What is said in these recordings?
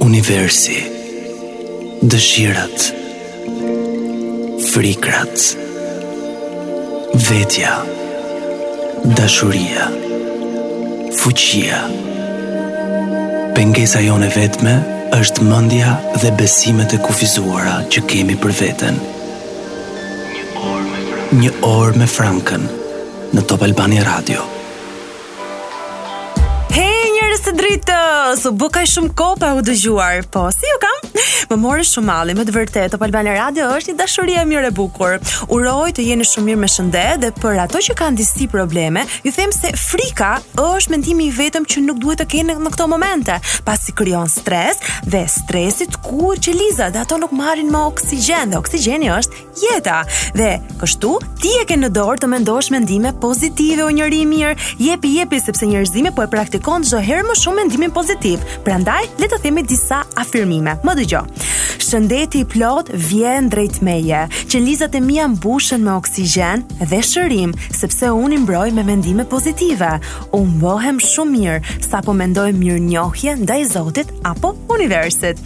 Universi Dëshirat Frikrat Vetja Dashuria Fuqia Pengesa jonë e vetme është mendja dhe besimet e kufizuara që kemi për veten. Një orë me Frankën në Top Albania Radio. Hej, njerëz të dritës, u bë kaq shumë kohë pa u dëgjuar, po, si ju kam? Më mori shumë malli, me të vërtetë, Top Albania Radio është një dashuri e mirë e bukur. Uroj të jeni shumë mirë me shëndet dhe për ato që kanë disi probleme, ju them se frika është mendimi i vetëm që nuk duhet të keni në këto momente, pasi krijon stres dhe stresi tkurr qelizat dhe ato nuk marrin më oksigjen dhe oksigjeni është jeta dhe kështu ti e ke në dorë të mendosh mendime pozitive o njeri i mirë jepi jepi sepse njerëzimi po e praktikon çdo herë më shumë mendimin pozitiv prandaj le të themi disa afirmime më dëgjo shëndeti i plotë vjen drejt meje qelizat e mia mbushen me oksigjen dhe shërim sepse unë i mbroj me mendime pozitive unë bëhem shumë mirë sapo mendoj mirënjohje ndaj Zotit apo universit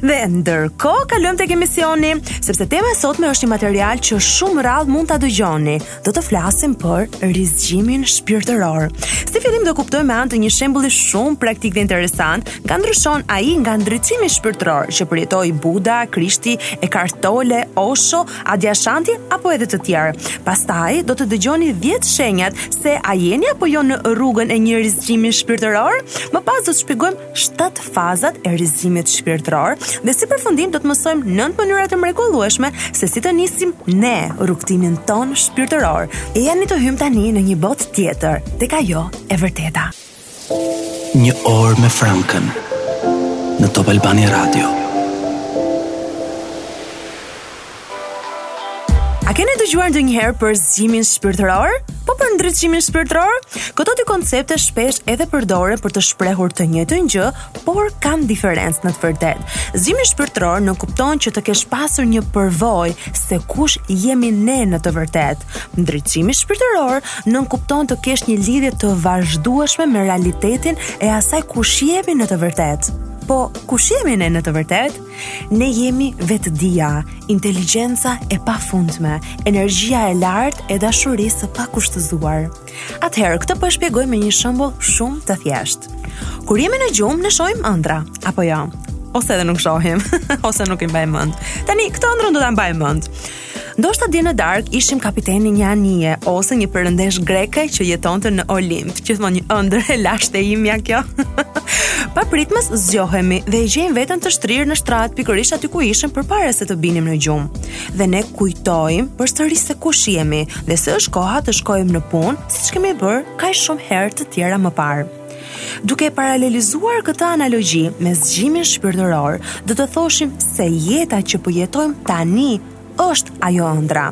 Dhe ndërkohë kalojmë tek emisioni, sepse tema e sotme është një material që shumë rrallë mund ta dëgjoni. Do të flasim për rizgjimin shpirtëror. Si fillim do kuptojmë me anë të një shembulli shumë praktik dhe interesant, nga ndryshon ai nga ndriçimi shpirtëror që përjetoi Buda, Krishti, Eckhart Tolle, Osho, Adyashanti apo edhe të tjerë. Pastaj do të dëgjoni 10 shenjat se a jeni apo jo në rrugën e një rizgjimi shpirtëror. Më pas do të shpjegojmë shtatë fazat e rizgjimit shpirtëror dhe si përfundim do të mësojmë nëntë mënyra të mrekullueshme se si të nisim ne rrugëtimin tonë shpirtëror. Ejani të hyjmë tani në një botë tjetër, tek ajo e vërteta. Një orë me Frankën në Top Albania Radio. A keni dëgjuar ndonjëherë për zgjimin shpirtëror? Po për ndriçimin shpirtëror? Këto dy koncepte shpesh edhe përdoren për të shprehur të njëjtën gjë, por kanë diferencë në të vërtetë. Zgjimi shpirtëror nënkupton që të kesh pasur një përvojë se kush jemi ne në të vërtetë. Ndriçimi shpirtëror nënkupton të kesh një lidhje të vazhdueshme me realitetin e asaj kush jemi në të vërtetë. Po kush jemi ne në të vërtetë? Ne jemi vetëdija, inteligjenca e pafundme, energjia e lartë e dashurisë së pakushtëzuar. Atëherë, këtë po e shpjegoj me një shembull shumë të thjeshtë. Kur jemi në gjumë, ne shohim ëndrra, apo jo? Ose edhe nuk shohim, ose nuk i mbajmë mend. Tani këtë ëndrrën do ta mbajmë mend. Ndoshta dje në darkë ishim kapiteni një anije ose një perëndeshë greke që jetonte në Olimp. Gjithmonë një ëndërr e lashtë e imja kjo. Papritmas zgjohemi dhe e gjejmë veten të shtrirë në shtrat pikërisht aty ku ishim përpara se të binim në gjumë. Dhe ne kujtojmë përsëri se kush jemi dhe se është koha të shkojmë në punë, siç kemi bërë kaq shumë herë të tjera më parë. Duke e paralelizuar këtë analogji me zgjimin shpirtëror, do të thoshim se jeta që po jetojmë tani është ajo ëndrra.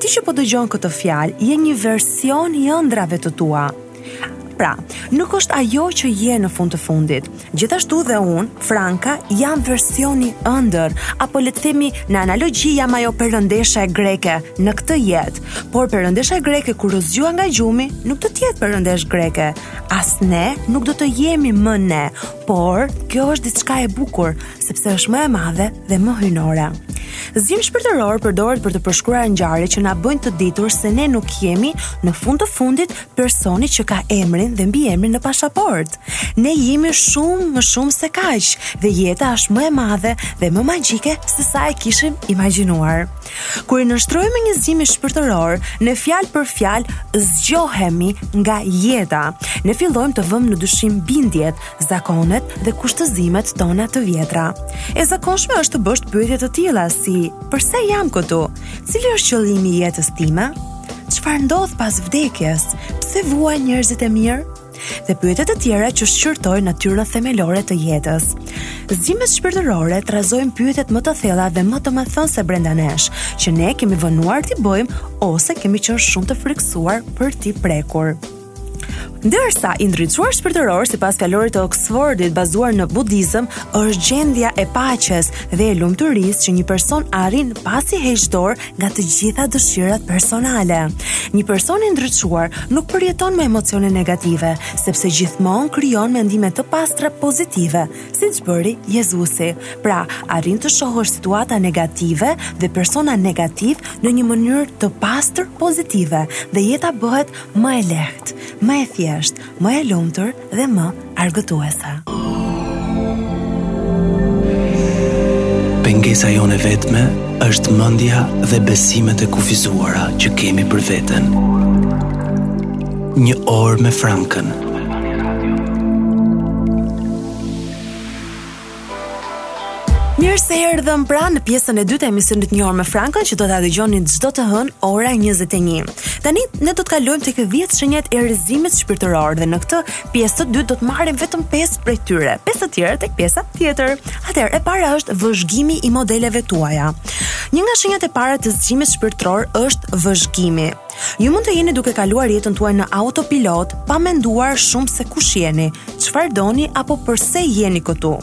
Ti që po dëgjon këto fjalë, je një version i ëndrrave të tua. Pra, nuk është ajo që je në fund të fundit. Gjithashtu dhe unë, Franka, jam versioni ëndërr, apo le të themi në analogji jam ajo perëndesha greke në këtë jetë. Por perëndesha greke kur u zgjua nga gjumi, nuk do të jetë perëndeshë greke. As ne nuk do të jemi më ne, por kjo është diçka e bukur, sepse është më e madhe dhe më hyjnore. Zgjim shpirtëror përdoret për të përshkruar ngjarje që na bëjnë të ditur se ne nuk jemi në fund të fundit personi që ka emrin dhe mbiemrin në pasaportë. Ne jemi shumë më shumë se kaq dhe jeta është më e madhe dhe më magjike sesa e kishim imagjinuar. Kur i nënshtrohemi një zgjimi shpirtëror, ne fjalë për fjalë zgjohemi nga jeta. Ne fillojmë të vëmë në dyshim bindjet, zakonet dhe kushtëzimet tona të vjetra. E zakonshme është të bësh pyetje të tilla si: Përse jam këtu? Cili është qëllimi i jetës time? Çfarë ndodh pas vdekjes? Pse vuajnë njerëzit e mirë? dhe pyetje të tjera që shqyrtojnë natyrën themelore të jetës. Zgjimet shpirtërore trazojnë pyetjet më të thella dhe më domethënëse brenda nesh, që ne kemi vonuar t'i bëjmë ose kemi qenë shumë të frikësuar për t'i prekur. Ndërsa i ndriçuar shpirtëror sipas fjalorit të Oxfordit bazuar në budizëm është gjendja e paqes dhe e lumturisë që një person arrin pasi heq dorë nga të gjitha dëshirat personale. Një person i ndriçuar nuk përjeton më emocione negative, sepse gjithmonë krijon mendime të pastra pozitive, siç bëri Jezusi. Pra, arrin të shohësh situata negative dhe persona negativë në një mënyrë të pastër pozitive dhe jeta bëhet më e lehtë, më e thjeshtë, më e lumtur dhe më argëtuese. Pengesa jonë e vetme është mendja dhe besimet e kufizuara që kemi për veten. Një orë me Frankën. Mirë se erdhëm pra në pjesën e dytë të emisionit Një orë me Frankën që do ta dëgjoni çdo të hënë ora 21. Tani ne do të kalojmë tek 10 shenjat e rrëzimit shpirtëror dhe në këtë pjesë të dytë do të marrim vetëm 5 prej tyre, 5 të tjera tek pjesa tjetër. Atëherë e para është vëzhgimi i modeleve tuaja. Një nga shenjat e para të zgjimit shpirtëror është vëzhgimi. Ju mund të jeni duke kaluar jetën tuaj në autopilot, pa menduar shumë se kush jeni, çfarë doni apo përse jeni këtu.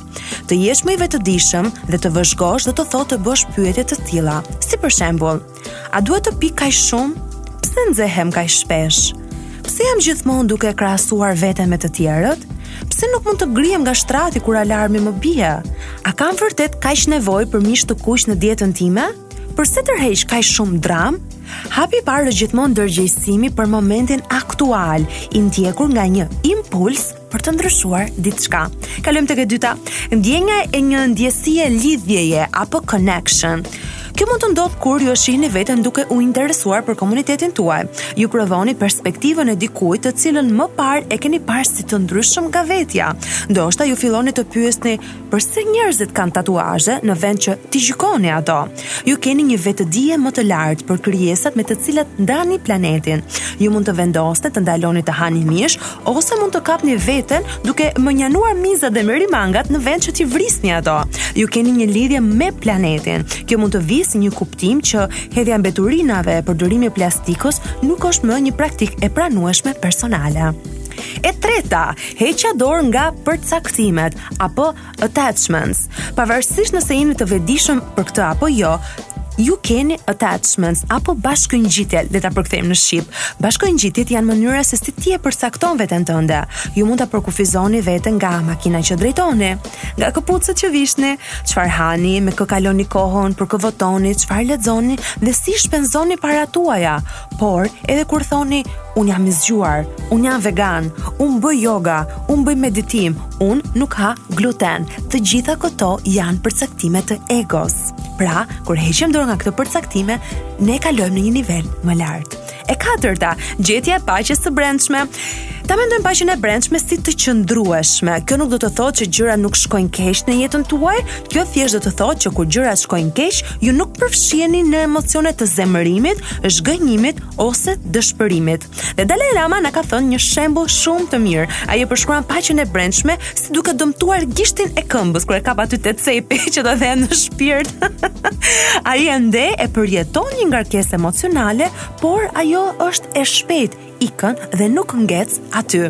Të jesh më i vetëdijshëm dhe të vëzhgosh do të thotë të bësh pyetje të tilla, si për shembull, a duhet të pi kaq shumë? Pse nxehem kaq shpesh? Pse jam gjithmonë duke krahasuar veten me të tjerët? Pse nuk mund të ngrihem nga shtrati kur alarmi më bie? A kam vërtet kaq nevojë për mish të kuq në dietën time? Përse tërheq kaq shumë dramë? Hapi i parë është gjithmonë ndërgjegjësimi për momentin aktual, i ndjekur nga një impuls për të ndryshuar diçka. Kalojmë tek e dyta, ndjenja e një ndjesie lidhjeje apo connection. Kjo mund të ndodhë kur ju e shihni veten duke u interesuar për komunitetin tuaj. Ju provoni perspektivën e dikujt të cilën më parë e keni parë si të ndryshëm nga vetja. Ndoshta ju filloni të pyesni Përse njerëzit kanë tatuazhe në vend që t'i gjykoni ato? Ju keni një vetëdije më të lartë për krijesat me të cilat ndani planetin. Ju mund të vendosni të ndaloni të hani mish ose mund të kapni veten duke mënjanuar mizat dhe merimangat në vend që t'i vrisni ato. Ju keni një lidhje me planetin. Kjo mund të vijë si një kuptim që hedhja e mbeturinave e përdorimi i plastikës nuk është më një praktikë e pranueshme personale. E treta, heqja dorë nga përcaktimet. apo attachments. Pavarësisht nëse jeni të vetëdijshëm për këtë apo jo, ju keni attachments apo bashkëngjitje, le ta përkthejmë në shqip. Bashkëngjitjet janë mënyra se si ti e përcakton veten tënde. Ju mund ta përkufizoni veten nga makina që drejtoni, nga këpucët që vishni, çfarë hani, me kë kaloni kohën, për kë votoni, çfarë lexoni dhe si shpenzoni paratë tuaja. Por, edhe kur thoni, unë jam i zgjuar, unë jam vegan, unë bëj yoga, unë bëj meditim, unë nuk ha gluten, të gjitha këto janë përcaktime të egos. Pra, kur heqim dorë nga këto përcaktime, ne kalojmë në një nivel më lartë. E katërta, gjetja e paqes së brendshme. Ta mendojmë paqen e brendshme si të qëndrueshme. Kjo nuk do të thotë që gjërat nuk shkojnë keq në jetën tuaj, kjo thjesht do të thotë që kur gjërat shkojnë keq, ju nuk përfshiheni në emocione të zemërimit, zhgënjimit ose dëshpërimit. Dhe Dalai Lama na ka thënë një shembull shumë të mirë. Ai e përshkruan paqen e brendshme si duke dëmtuar gishtin e këmbës kur e kap aty te cepi që të dhemb në shpirt. ai ende e përjeton një ngarkesë emocionale, por ajo është e shpejtë, ikën dhe nuk ngec aty.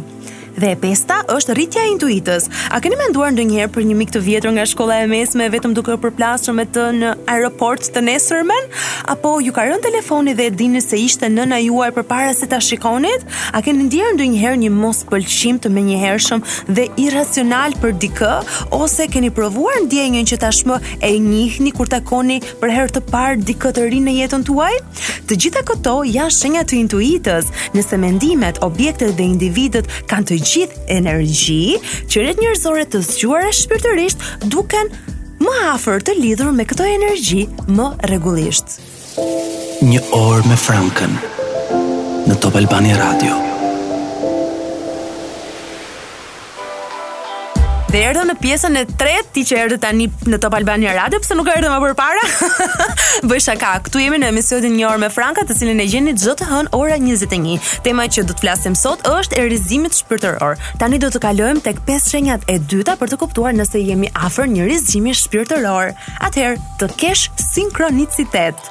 Dhe e pesta është rritja e intuitës. A keni menduar ndonjëherë për një mik të vjetër nga shkolla e mesme vetëm duke u përplasur me të në aeroport të nesërmen? Apo ju ka rënë telefoni dhe e dini se ishte nëna juaj përpara se ta shikonit? A keni ndjerë ndonjëherë një mospëlqim të menjëhershëm dhe irracional për dikë ose keni provuar ndjenjën që tashmë e njihni kur takoni për herë të parë dikë të ri në jetën tuaj? Të gjitha këto janë shenja të intuitës, nëse mendimet, objektet dhe individët kanë të gjithë energji, qeniet njerëzore të zgjuara shpirtërisht duken më afër të lidhur me këto energji më rregullisht. Një orë me Frankën në Top Albania Radio. Dhe erdhëm në pjesën e tretë, ti që erdhe tani në Top Albania Radio, pse nuk erdhe më përpara? Bëj shaka. Këtu jemi në emisionin Një orë me Franka, të cilin e gjeni çdo të hënë ora 21. Tema që do të flasim sot është e rizgjimit shpirtëror. Tani do të kalojmë tek pesë shenjat e dyta për të kuptuar nëse jemi afër një rizgjimi shpirtëror. Atëherë, të kesh sinkronicitet.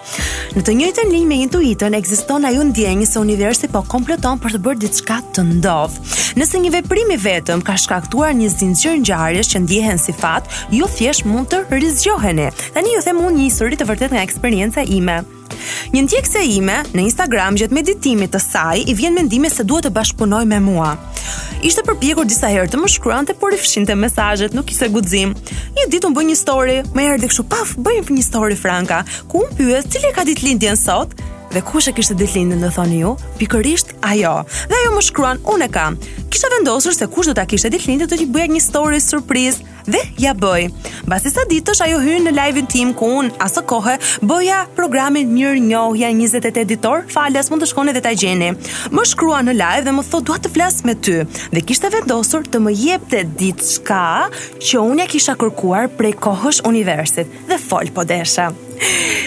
Në të njëjtën linjë me intuitën ekziston ajo ndjenjë se universi po komploton për të bërë diçka të ndodhë. Nëse një veprim i vetëm ka shkaktuar një zinxhir ngjarjesh që ndjehen si fat, ju thjesht mund të rizgjoheni. Tani ju them unë një histori të vërtetë nga eksperienca ime. Një ndjekëse ime në Instagram gjatë meditimit të saj i vjen mendimi se duhet të bashkëpunojë me mua. Ishte përpjekur disa herë të më shkruante, por i fshinte mesazhet, nuk kishte guxim. Një ditë unë bëj një story, më erdhi kështu paf, bëj një story Franka, ku unë pyes cili e ka ditëlindjen sot dhe kush e kishte ditëlindjen do thoni ju, pikërisht ajo. Dhe ajo më shkruan, unë e kam. Kisha vendosur se kush do ta kishte ditëlindjen do t'i bëja një story surprizë. dhe ia bëj. Mbas disa ditësh ajo hyn në live-in tim ku unë asokohe bëja programin Mirënjohja 28 ditor, falas mund të shkoni dhe ta gjeni. Më shkruan në live dhe më thotë dua të flas me ty dhe kishte vendosur të më jepte diçka që unë ia kisha kërkuar prej kohësh universit. dhe fol po deshe.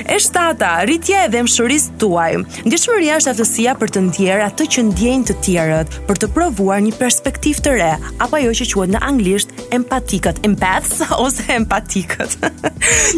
E shtata, rritja e dhembshurisë tuaj. Ndjeshmëria është aftësia për të ndjerë atë që ndjejnë të tjerët, për të provuar një perspektivë të re, apo ajo që quhet në anglisht empatikët, empaths ose empatikët.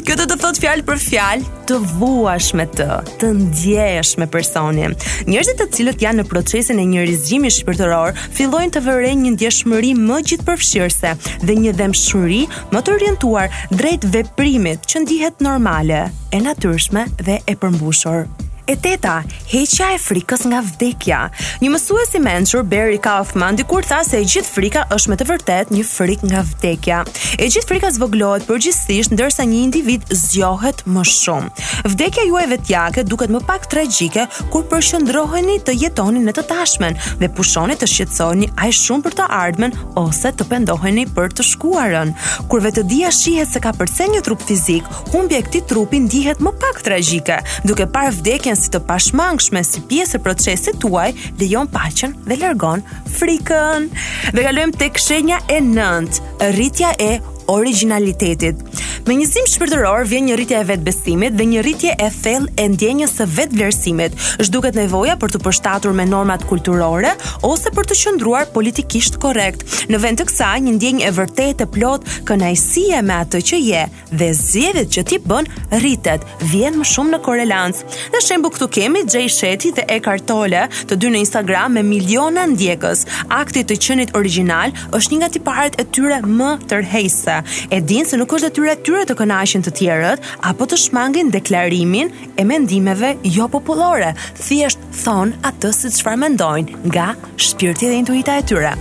Kjo do të thotë fjalë për fjalë, të vuash me të, të ndjehesh me personin. Njerëzit të cilët janë në procesin e një rizgjimi shpirtëror, fillojnë të vërejnë një ndjeshmëri më gjithëpërfshirëse dhe një dhembshuri më të orientuar drejt veprimit që ndihet normale, e natyrshme dhe e përmbushur. E teta, heqja e frikës nga vdekja. Një mësues i mençur, Barry Kaufman, dikur tha se e gjithë frika është me të vërtetë një frikë nga vdekja. E gjithë frika zvogëlohet përgjithësisht, ndërsa një individ zgjohet më shumë. Vdekja juaj vetjake duket më pak tragjike kur përqendroheni të jetoni në të tashmen dhe pushoni të shqetësoheni aq shumë për të ardhmen ose të pendoheni për të shkuarën. Kur vetëdia shihet se kapërcen një trup fizik, humbja e këtij trupi ndihet më pak tragjike, duke parë vdekjen si të pashmangshme si pjesë e procesit tuaj, lejon paqen dhe largon frikën. Dhe kalojmë tek shenja e 9, rritja e origjinalitetit. Me një zgjim shpirtëror vjen një rritje e vetëbesimit dhe një rritje e thellë e ndjenjës së vetëvlerësimit. Zhduket nevoja për t'u përshtatur me normat kulturore ose për të qëndruar politikisht korrekt. Në vend të kësaj, një ndjenjë e vërtetë e plotë kënaqësie me atë që je dhe zgjedhjet që ti bën rritet, vjen më shumë në koherencë Dhe shembull këtu kemi Jay Shetty dhe Eckhart Tolle, të dy në Instagram me miliona ndjekës. Akti i të qenit origjinal është një nga tiparet e tyre më tërheqëse. E dinë se nuk është detyra e tyre të kënaqin të tjerët apo të shmangin deklarimin e mendimeve jo popullore. Thjesht thonë atë se çfarë mendojnë nga shpirti dhe intuita e tyre.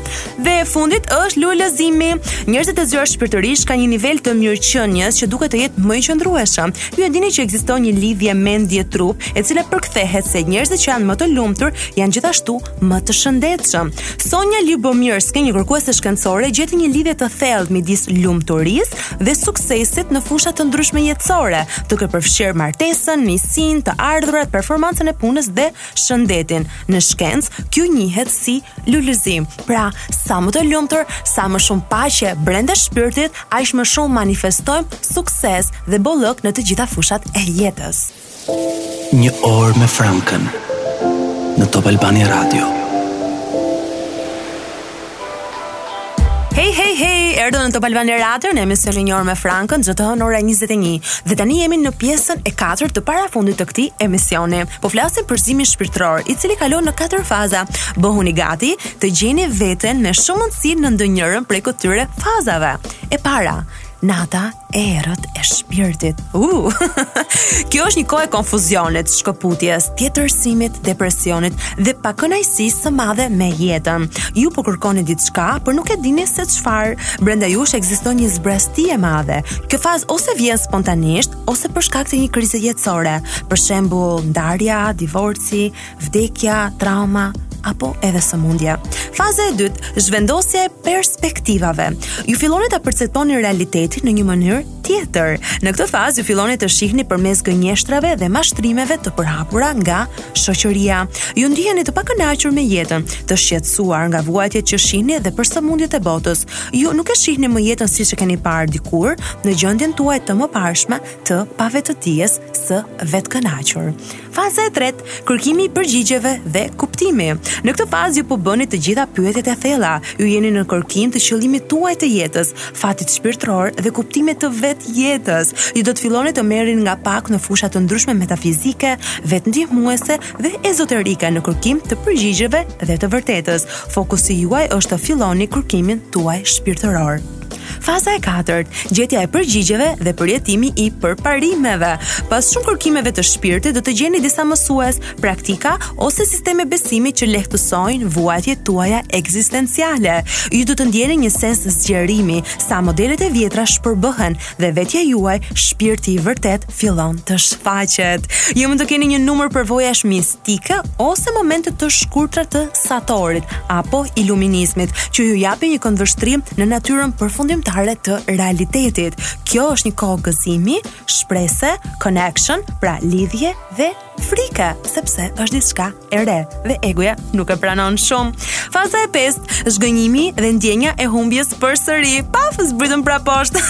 Dhe e fundit është lulëzimi. Njerëzit e zgjuar shpirtërisht kanë një nivel të mirëqenies që duket të jetë më i qëndrueshëm. Ju e dini që ekziston një lidhje mendje-trup, e cila përkthehet se njerëzit që janë më të lumtur janë gjithashtu më të shëndetshëm. Sonja Lubomirski, një kërkuese shkencore, gjeti një lidhje të thellë midis lumturisë dhe suksesit në fusha të ndryshme jetësore, duke përfshirë martesën, miqësinë, të ardhurat, performancën e punës dhe shëndetin. Në shkencë, kjo njihet si lulëzim. Pra, sa më të lumtur, sa më shumë paqe brenda shpirtit, aq më shumë manifestojmë sukses dhe bollëk në të gjitha fushat e jetës. Një orë me Frankën në Top Albania Radio. Hej, hej, hej, e Erdo në Top Albania Radio në emisionin Një orë me Frankën, çdo të hënë ora 21. Dhe tani jemi në pjesën e 4 të para fundit të këtij emisioni. Po flasim për zgjimin shpirtëror, i cili kalon në 4 faza. Bëhuni gati të gjeni veten me shumë mundësi në ndonjërën prej këtyre fazave. E para, Nata e errët e shpirtit. Uh, kjo është një kohë e konfuzionit, shkëputjes, tjetërsimit, depresionit dhe pakënaqësisë së madhe me jetën. Ju po kërkoni diçka, por nuk e dini se çfarë. Brenda jush ekziston një zbrazëti e madhe. Kjo fazë ose vjen spontanisht ose për shkak të një krize jetësore, për shembull, ndarja, divorci, vdekja, trauma, apo edhe sëmundje. Faza e dytë, zhvendosja e perspektivave. Ju filloni ta perceptoni realitetin në një mënyrë tjetër. Në këtë fazë ju filloni të shihni përmes gënjeshtrave dhe mashtrimeve të përhapura nga shoqëria. Ju ndiheni të pakënaqur me jetën, të shqetësuar nga vuajtjet që shihni dhe për sëmundjet e botës. Ju nuk e shihni më jetën siç e keni parë dikur në gjendjen tuaj të mëparshme të pavetëdijes së vetëkënaqur. Faza e tretë, kërkimi i përgjigjeve dhe kuptimi. Në këtë fazë ju po bëni të gjitha pyetjet e thella, ju jeni në kërkim të qëllimit tuaj të jetës, fatit shpirtëror dhe kuptimit të vetë jetës. Ju do të filloni të merrni nga pak në fusha të ndryshme metafizike, vetëndihmuese dhe ezoterike në kërkim të përgjigjeve dhe të vërtetës. Fokusi juaj është të filloni kërkimin tuaj shpirtëror. Faza e katërt, gjetja e përgjigjeve dhe përjetimi i përparimeve. Pas shumë kërkimeve të shpirtit do të gjeni disa mësues, praktika ose sisteme besimi që lehtësojnë vuajtjet tuaja ekzistenciale. Ju do të ndjeni një sens zgjerimi, sa modelet e vjetra shpërbëhen dhe vetja juaj, shpirti i vërtetë fillon të shfaqet. Ju mund të keni një numër përvojash mis, Tike ose momente të shkurtra të Satorit apo Iluminizmit, që ju japin një këndvështrim në natyrën përfundimtare të realitetit. Kjo është një kohë gëzimi, shprese, connection, pra lidhje dhe frike, sepse është diçka e re dhe egoja nuk e pranon shumë. Faza e pestë, zhgënjimi dhe ndjenja e humbjes përsëri. Paf, zbritëm pra poshtë.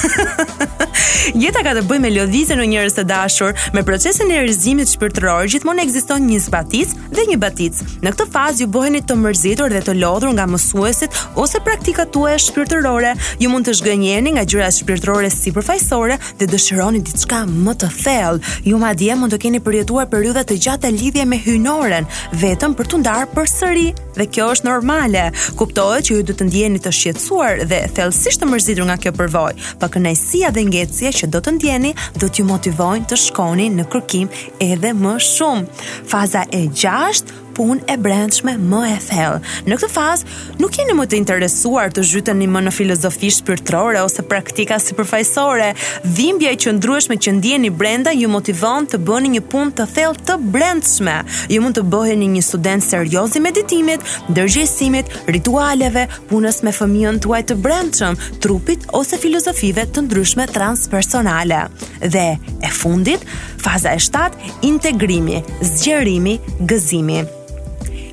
Jeta ka të bëjë me lëvizjen, njerëz të dashur, me procesin e rizgjimit shpirtëror, gjithmonë ekziston një zbaticë dhe një baticë. Në këtë fazë ju bëheni të mërzitur dhe të lodhur nga mësuesit ose praktikat tuaja shpirtërore. Ju mund të zhgënjeni nga gjërat shpirtërore sipërfaqësore, dhe dëshironi diçka më të thellë. Ju madje mund të keni përjetuar periudha të gjata lidhje me hyjnoren, vetëm për t'u ndarë përsëri. Dhe kjo është normale. Kuptohet që ju do të ndjeni të shqetësuar dhe thellësisht të mërzitur nga kjo përvojë, pakënaqësia dhe ngjecësia që do të ndjeni do t'ju motivojnë të shkoni në kërkim edhe më shumë. Faza e 6 punë e brendshme më e thellë. Në këtë fazë, nuk jeni më të interesuar të zhyteni më në filozofi shpirtërore ose praktika sipërfaqësore. Dhimbja e qëndrueshme që ndjeni brenda ju motivon të bëni një punë të thellë të brendshme. Ju mund të bëheni një student serioz i meditimit, ndërgjegjësimit, ritualeve, punës me fëmijën tuaj të brendshëm, trupit ose filozofive të ndryshme transpersonale. Dhe, e fundit, faza e shtatë, integrimi, zgjerimi, gëzimi.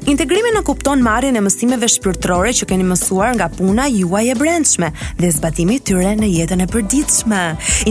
Integrimi nënkupton marrjen e mësimeve shpirtërore që keni mësuar nga puna juaj e brendshme dhe zbatimi i tyre në jetën e përditshme.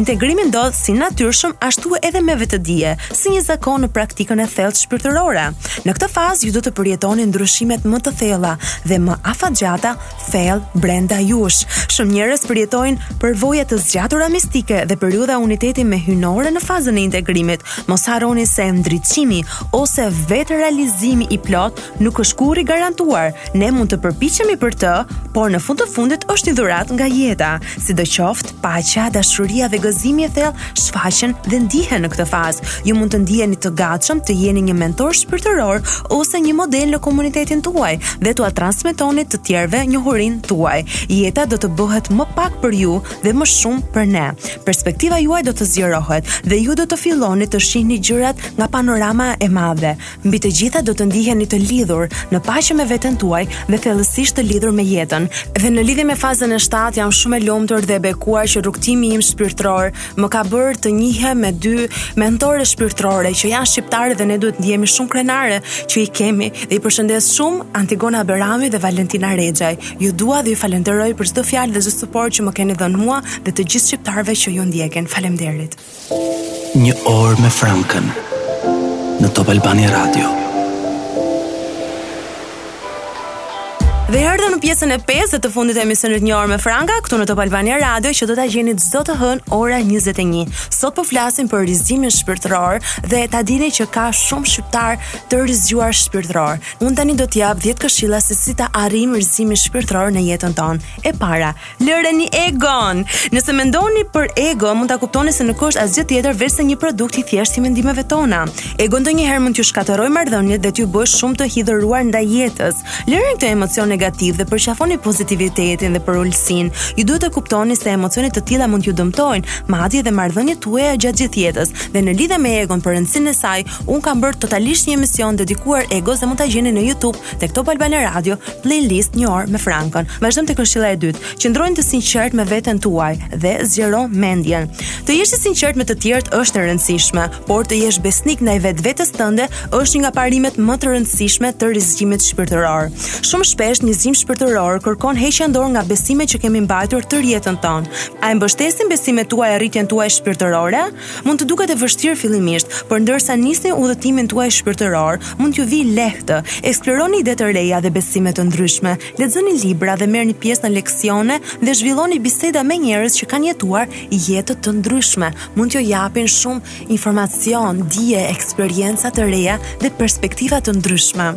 Integrimi ndodh si natyrshëm ashtu edhe me vetëdije, si një zakon në praktikën e thellë shpirtërore. Në këtë fazë ju do të përjetoni ndryshimet më të thella dhe më afatgjata thellë brenda jush. Shumë njerëz përjetojnë përvoja të zgjatura mistike dhe periudha uniteti me hyjnoren në fazën e integrimit. Mos harroni se ndriçimi ose vetërealizimi i plotë nuk është kurrë i garantuar. Ne mund të përpiqemi për të, por në fund të fundit është një dhuratë nga jeta. Sidoqoftë, Paqja, dashuria dhe gëzimi i thellë shfaqen dhe ndihen në këtë fazë. Ju mund të ndiheni të gatshëm të jeni një mentor shpirtëror ose një model në komunitetin tuaj dhe t'ua transmetoni të tjerëve njohurinë tuaj. Jeta do të bëhet më pak për ju dhe më shumë për ne. Perspektiva juaj do të zgjerohet dhe ju do të filloni të shihni gjërat nga panorama e madhe. Mbi të gjitha do të ndiheni të lidhur, në paqe me veten tuaj dhe thellësisht të lidhur me jetën. Dhe në lidhje me fazën e 7 jam shumë e lumtur dhe e bekuar që rrugëtimi im shpirtëror më ka bërë të njihem me dy mentore shpirtërore që janë shqiptare dhe ne duhet të ndihemi shumë krenare që i kemi. Dhe i përshëndes shumë Antigona Berami dhe Valentina Rexhaj. Ju dua dhe ju falënderoj për çdo fjalë dhe çdo suport që më keni dhënë mua dhe të gjithë shqiptarëve që ju ndjekin. Faleminderit. Një orë me Frankën në Top Albania Radio. Dhe erdhëm në pjesën e 5 dhe të fundit të emisionit Një orë me Franka këtu në Top Albania Radio që do ta gjeni çdo të hënë ora 21. Sot po flasim për rizgjimin shpirtëror dhe ta dini që ka shumë shqiptarë të rizgjuar shpirtërorë. Unë tani do të jap 10 këshilla se si ta arrijmë rizgjimin shpirtëror në jetën tonë. E para, Lëreni egon. Nëse mendoni për ego, mund ta kuptoni se nuk është asgjë tjetër veçse një produkt i thjeshtë i mendimeve tona. Ego ndonjëherë mund t'ju shkatërrojë marrëdhëniet dhe t'ju bëjë shumë të hidhëruar ndaj jetës. Lëreni këtë emocion negativ dhe përqafoni pozitivitetin dhe përulësinë. Ju duhet të kuptoni se emocione të tilla mund t'ju dëmtojnë, madje edhe marrëdhëniet tuaja gjatë gjithë jetës. Dhe në lidhje me egon për rëndësinë e saj, unë kam bërë totalisht një emision dedikuar egos dhe mund ta gjeni në YouTube Tek Top Albania Radio, playlist një orë me Frankën. Vazhdojmë te këshilla e dytë. Qëndroni të sinqertë me veten tuaj dhe zgjero mendjen. Të jesh i sinqertë me të tjerët është e rëndësishme, por të jesh besnik ndaj vetvetes tënde është një nga parimet më të rëndësishme të rizgjimit shpirtëror. Shumë shpesh një zgjim shpirtëror kërkon heqjen dorë nga besimet që kemi mbajtur tërë jetën tonë. A e mbështesin besimet tuaja rritjen tuaj shpirtërore? Mund të duket e vështirë fillimisht, por ndërsa nisni udhëtimin tuaj shpirtëror, mund t'ju vijë lehtë. Eksploroni ide të reja dhe besime të ndryshme, lexoni libra dhe merrni pjesë në leksione dhe zhvilloni biseda me njerëz që kanë jetuar jetë të ndryshme. Mund t'ju japin shumë informacion, dije, eksperienca të reja dhe perspektiva të ndryshme.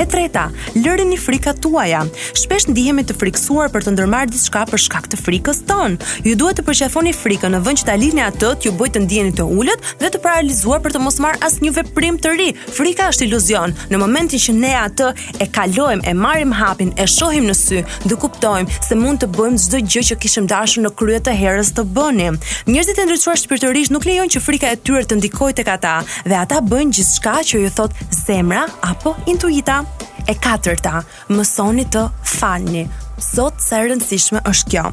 E treta, lërini frikat tuaja. Shpesh ndihemi të frikësuar për të ndërmarrë diçka për shkak të frikës tonë. Ju duhet të përqafoni frikën në vend që ta lini atë t'ju bëjë të ndiheni të ulët dhe të paralizuar për të mos marrë asnjë veprim të ri. Frika është iluzion. Në momentin që ne atë e kalojmë, e marrim hapin, e shohim në sy, do kuptojmë se mund të bëjmë çdo gjë që kishim dashur në krye të herës të bënim. Njerëzit e ndriçuar shpirtërisht nuk lejojnë që frika e tyre të ndikojë tek ata dhe ata bëjnë gjithçka që ju thotë zemra apo intuita. E katërta, Mësoni të falni. Zot, sa e rëndësishme është kjo.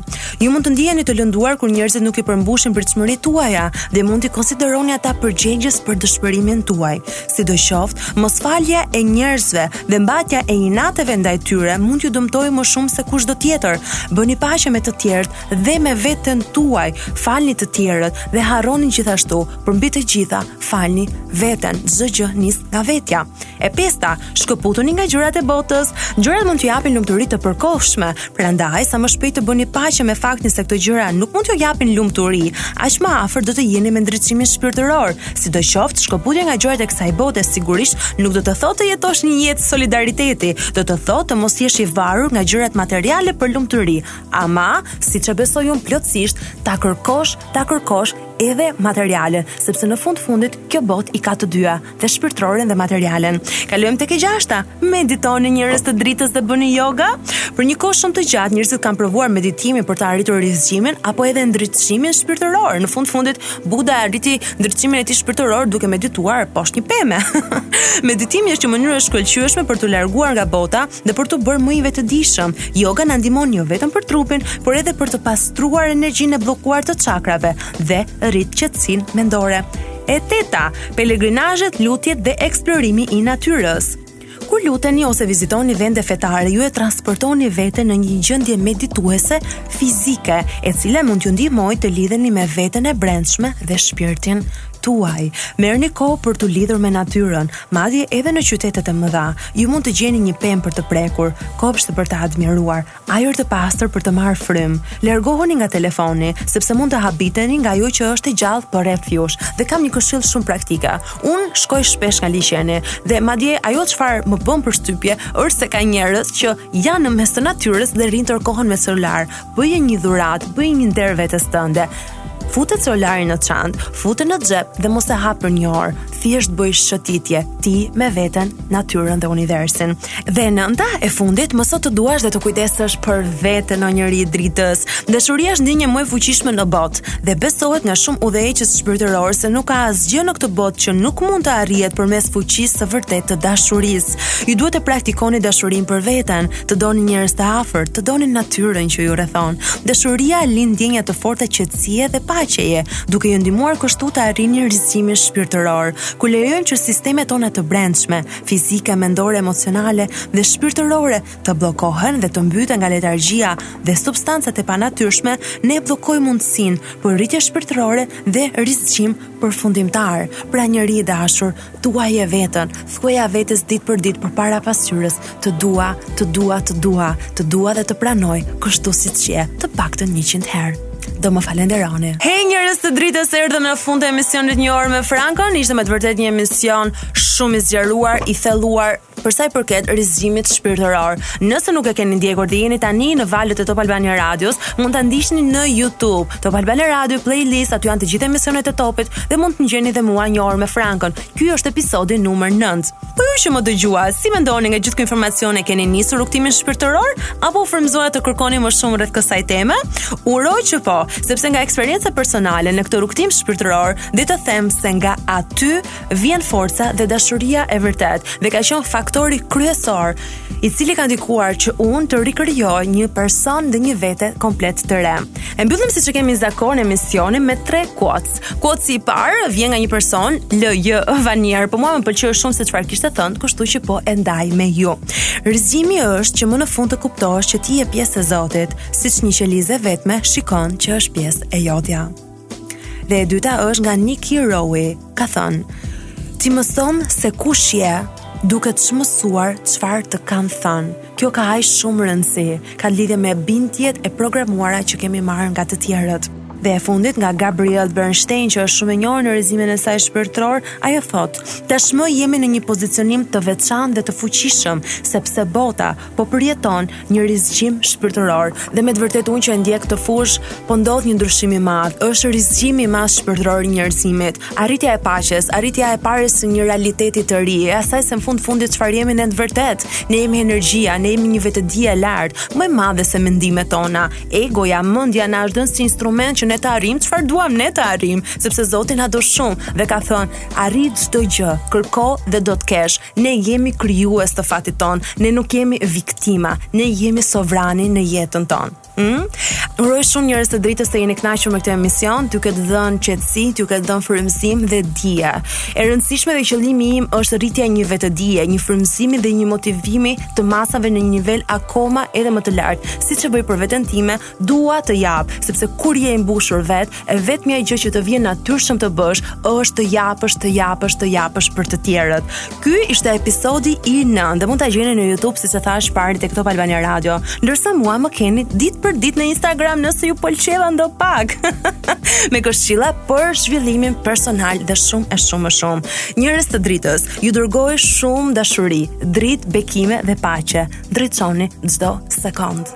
Ju mund të ndiheni të lënduar kur njerëzit nuk i përmbushin pritshmëritë tuaja dhe mund t'i konsideroni ata përgjegjës për dëshpërimin tuaj. Sidoqoftë, mosfalja e njerëzve dhe mbajtja e inateve ndaj tyre mund t'ju dëmtojë më shumë se kushdo tjetër. Bëni paqe me të tjerët dhe me veten tuaj. Falni të tjerët dhe harroni gjithashtu, por mbi të gjitha, falni veten. Çdo gjë nis nga vetja. E pesta, shkëputuni nga gjërat e botës. Gjërat mund t'ju japin lumturi të përkohshme, prandaj sa më shpejt të bëni paqe me faktin se këto gjëra nuk mund t'ju japin lumturi, aq më afër do të jeni me ndriçimin shpirtëror. Sidoqoftë, shkëputja nga gjërat e kësaj bote sigurisht nuk do të thotë të jetosh një jetë solidariteti, do të thotë të mos jesh i varur nga gjërat materiale për lumturi, ama siç e besoj unë plotësisht, ta kërkosh, ta kërkosh edhe materialen, sepse në fund fundit kjo botë i ka të dyja. dhe shpirtëroren dhe materialen. Kalojmë tek e gjashta. Meditoni njerëz të dritës dhe bëni yoga. Për një kohë shumë të gjatë njerëzit kanë provuar meditimin për të arritur rizgjimin apo edhe ndriçimin shpirtëror. Në fund fundit Buda arriti ndriçimin e tij shpirtëror duke medituar poshtë një peme. Meditimi është një mënyrë e shkëlqyeshme për t'u larguar nga bota dhe për t'u bërë më i vetëdijshëm. Yoga na ndihmon jo vetëm për trupin, por edhe për të pastruar energjinë e bllokuar të çakrave dhe rrit qetësinë mendore. E teta, Pelegrinazhet, lutjet dhe eksplorimi i natyrës. Kur luteni ose vizitoni vende fetare, ju e transportoni veten në një gjendje medituese fizike, e cila mund t'ju ndihmojë të lidheni me veten e brendshme dhe shpirtin tuaj. Merrni kohë për t'u lidhur me natyrën, madje edhe në qytetet e mëdha. Ju mund të gjeni një pemë për të prekur, kopshte për të admiruar, Ajër të pastër për të marrë frymë. Largohuni nga telefoni, sepse mund të habiteni nga ajo që është e gjallë përreth jush. Dhe kam një këshillë shumë praktike. Unë shkoj shpesh nga liqeni dhe madje ajo çfarë më bën përshtypje është se ka njerëz që janë në mes të natyrës dhe rrinë tërë kohën me celular. Bëji një dhuratë, bëji një nder vetes tënde. Fute celularin në çantë, fute në xhep dhe mos e hap për një orë. Thjesht bëj shëtitje ti me veten, natyrën dhe universin. Dhe e nënta e fundit, mëso të duash dhe të kujdesesh për veten o njeri i dritës. Dashuria është ndjenja më e fuqishme në botë dhe besohet nga shumë udhëheqës shpirtërorë se nuk ka asgjë në këtë botë që nuk mund të arrihet përmes fuqisë së vërtetë të dashurisë. Ju duhet të praktikoni dashurinë për veten, të doni njerëzit e afërt, të doni natyrën që ju rrethon. Dashuria lind ndjenja të forta qetësie dhe paqeje, duke ju ndihmuar kështu të arrini rizgjimin shpirtëror, kur lejojmë që sistemet tona të brendshme, fizike, mendore, emocionale dhe shpirtërore të bllokohen dhe të mbyten nga letargjia dhe substancat e panatyrshme, ne bllokojmë mundësinë për rritje shpirtërore dhe rizgjim përfundimtar. Pra njeri i dashur Duaje veten, thuaja vetes ditë për ditë përpara pasqyrës, të dua, të dua, të dua, të dua dhe të pranoj, kështu siç je, të paktën 100 herë. Do më falenderoni. Hej njerëz të dritës, erdhëm në fund të emisionit një orë me Frankon. Ishte me të vërtetë një emision shumë i zgjeruar, i thelluar, Për sa i përket rizgjimit shpirtëror, nëse nuk e keni ndjekur dhe jeni tani në valët e Top Albania Radios, mund ta ndiqni në YouTube. Top Albania Radio Playlist, aty janë të gjitha emisionet e Topit dhe mund të më gjeni dhe mua një orë me Frankon. Ky është episodi numër 9. Po ju që më dëgjuat, si mendoni nga gjithë ky informacion e keni nisur rrugtimin shpirtëror apo u frymëzuat të kërkoni më shumë rreth kësaj teme? Uroj që po, sepse nga eksperienca personale në këtë rrugtim shpirtëror, dua të them se nga aty vjen forca dhe dashuria e vërtetë dhe ka qenë faktori kryesor i cili ka ndikuar që unë të rikrijoj një person dhe një vete komplet të re. E mbyllim siç e kemi zakon emisionin me tre quotes. Quotes i parë vjen nga një person LJ Vanier, po mua më pëlqeu shumë se çfarë kishte thënë, kështu që po e ndaj me ju. Rizgjimi është që më në fund të kuptosh që ti je pjesë e Zotit, siç një qelizë e vetme shikon që është pjesë e jotja. Dhe e dyta është nga Nikki Rowe, ka thënë: "Ti mëson se kush je, duke çmësuar çfarë të kanë thënë. Kjo ka aq shumë rëndësi, ka lidhje me bindjet e programuara që kemi marrë nga të tjerët." Dhe e fundit nga Gabrielle Bernstein, që është shumë e njohur në rizgjimin e saj shpirtëror, ajo thotë: "Tashmë jemi në një pozicionim të veçantë dhe të fuqishëm, sepse bota po përjeton një rizgjim shpirtëror dhe me të vërtetë unë që e ndjek këtë fushë, po ndodh një ndryshim i madh. Është rizgjimi i madh shpirtëror i njerëzimit, arritja e paqes, arritja e parajsës, e një realiteti të ri, e asaj se në fund të fundit çfarë jemi në të vërtetë. Ne jemi energjia, ne jemi një vetëdi e lartë, më e madhe se mendimet tona. Egoja, mendja na është dhënë si instrument që ne të arrijmë çfarë duam ne të arrijmë, sepse Zoti na do shumë dhe ka thënë, arri çdo gjë, kërko dhe do të kesh. Ne jemi krijues të fatit tonë, ne nuk jemi viktima, ne jemi sovrani në jetën tonë. Mm? Uroj shumë njerëz të dritës të jeni kënaqur me këtë emision, t'ju ketë dhënë qetësi, t'ju ketë dhënë frymëzim dhe dije. E rëndësishme dhe qëllimi im është rritja e një vetëdije, një frymëzimi dhe një motivimi të masave në një nivel akoma edhe më të lartë, siç e bëj për veten time, Dua të jap, sepse kur je i mbushur vetë, e vetmja gjë që të vjen natyrshëm të bësh është të japësh, të japësh, të japësh për të tjerët. Ky ishte episodi i 9 dhe mund ta gjeni në YouTube siç e thashë pari tek Top Albania Radio. Ndërsa mua më keni ditë për ditë në Instagram nëse ju pëlqeva ndopak. Me këshilla për zhvillimin personal dhe shumë e shumë më shumë. Njerëz të dritës, ju dërgoj shumë dashuri, dritë, bekime dhe paqe. Dritësoni çdo sekond.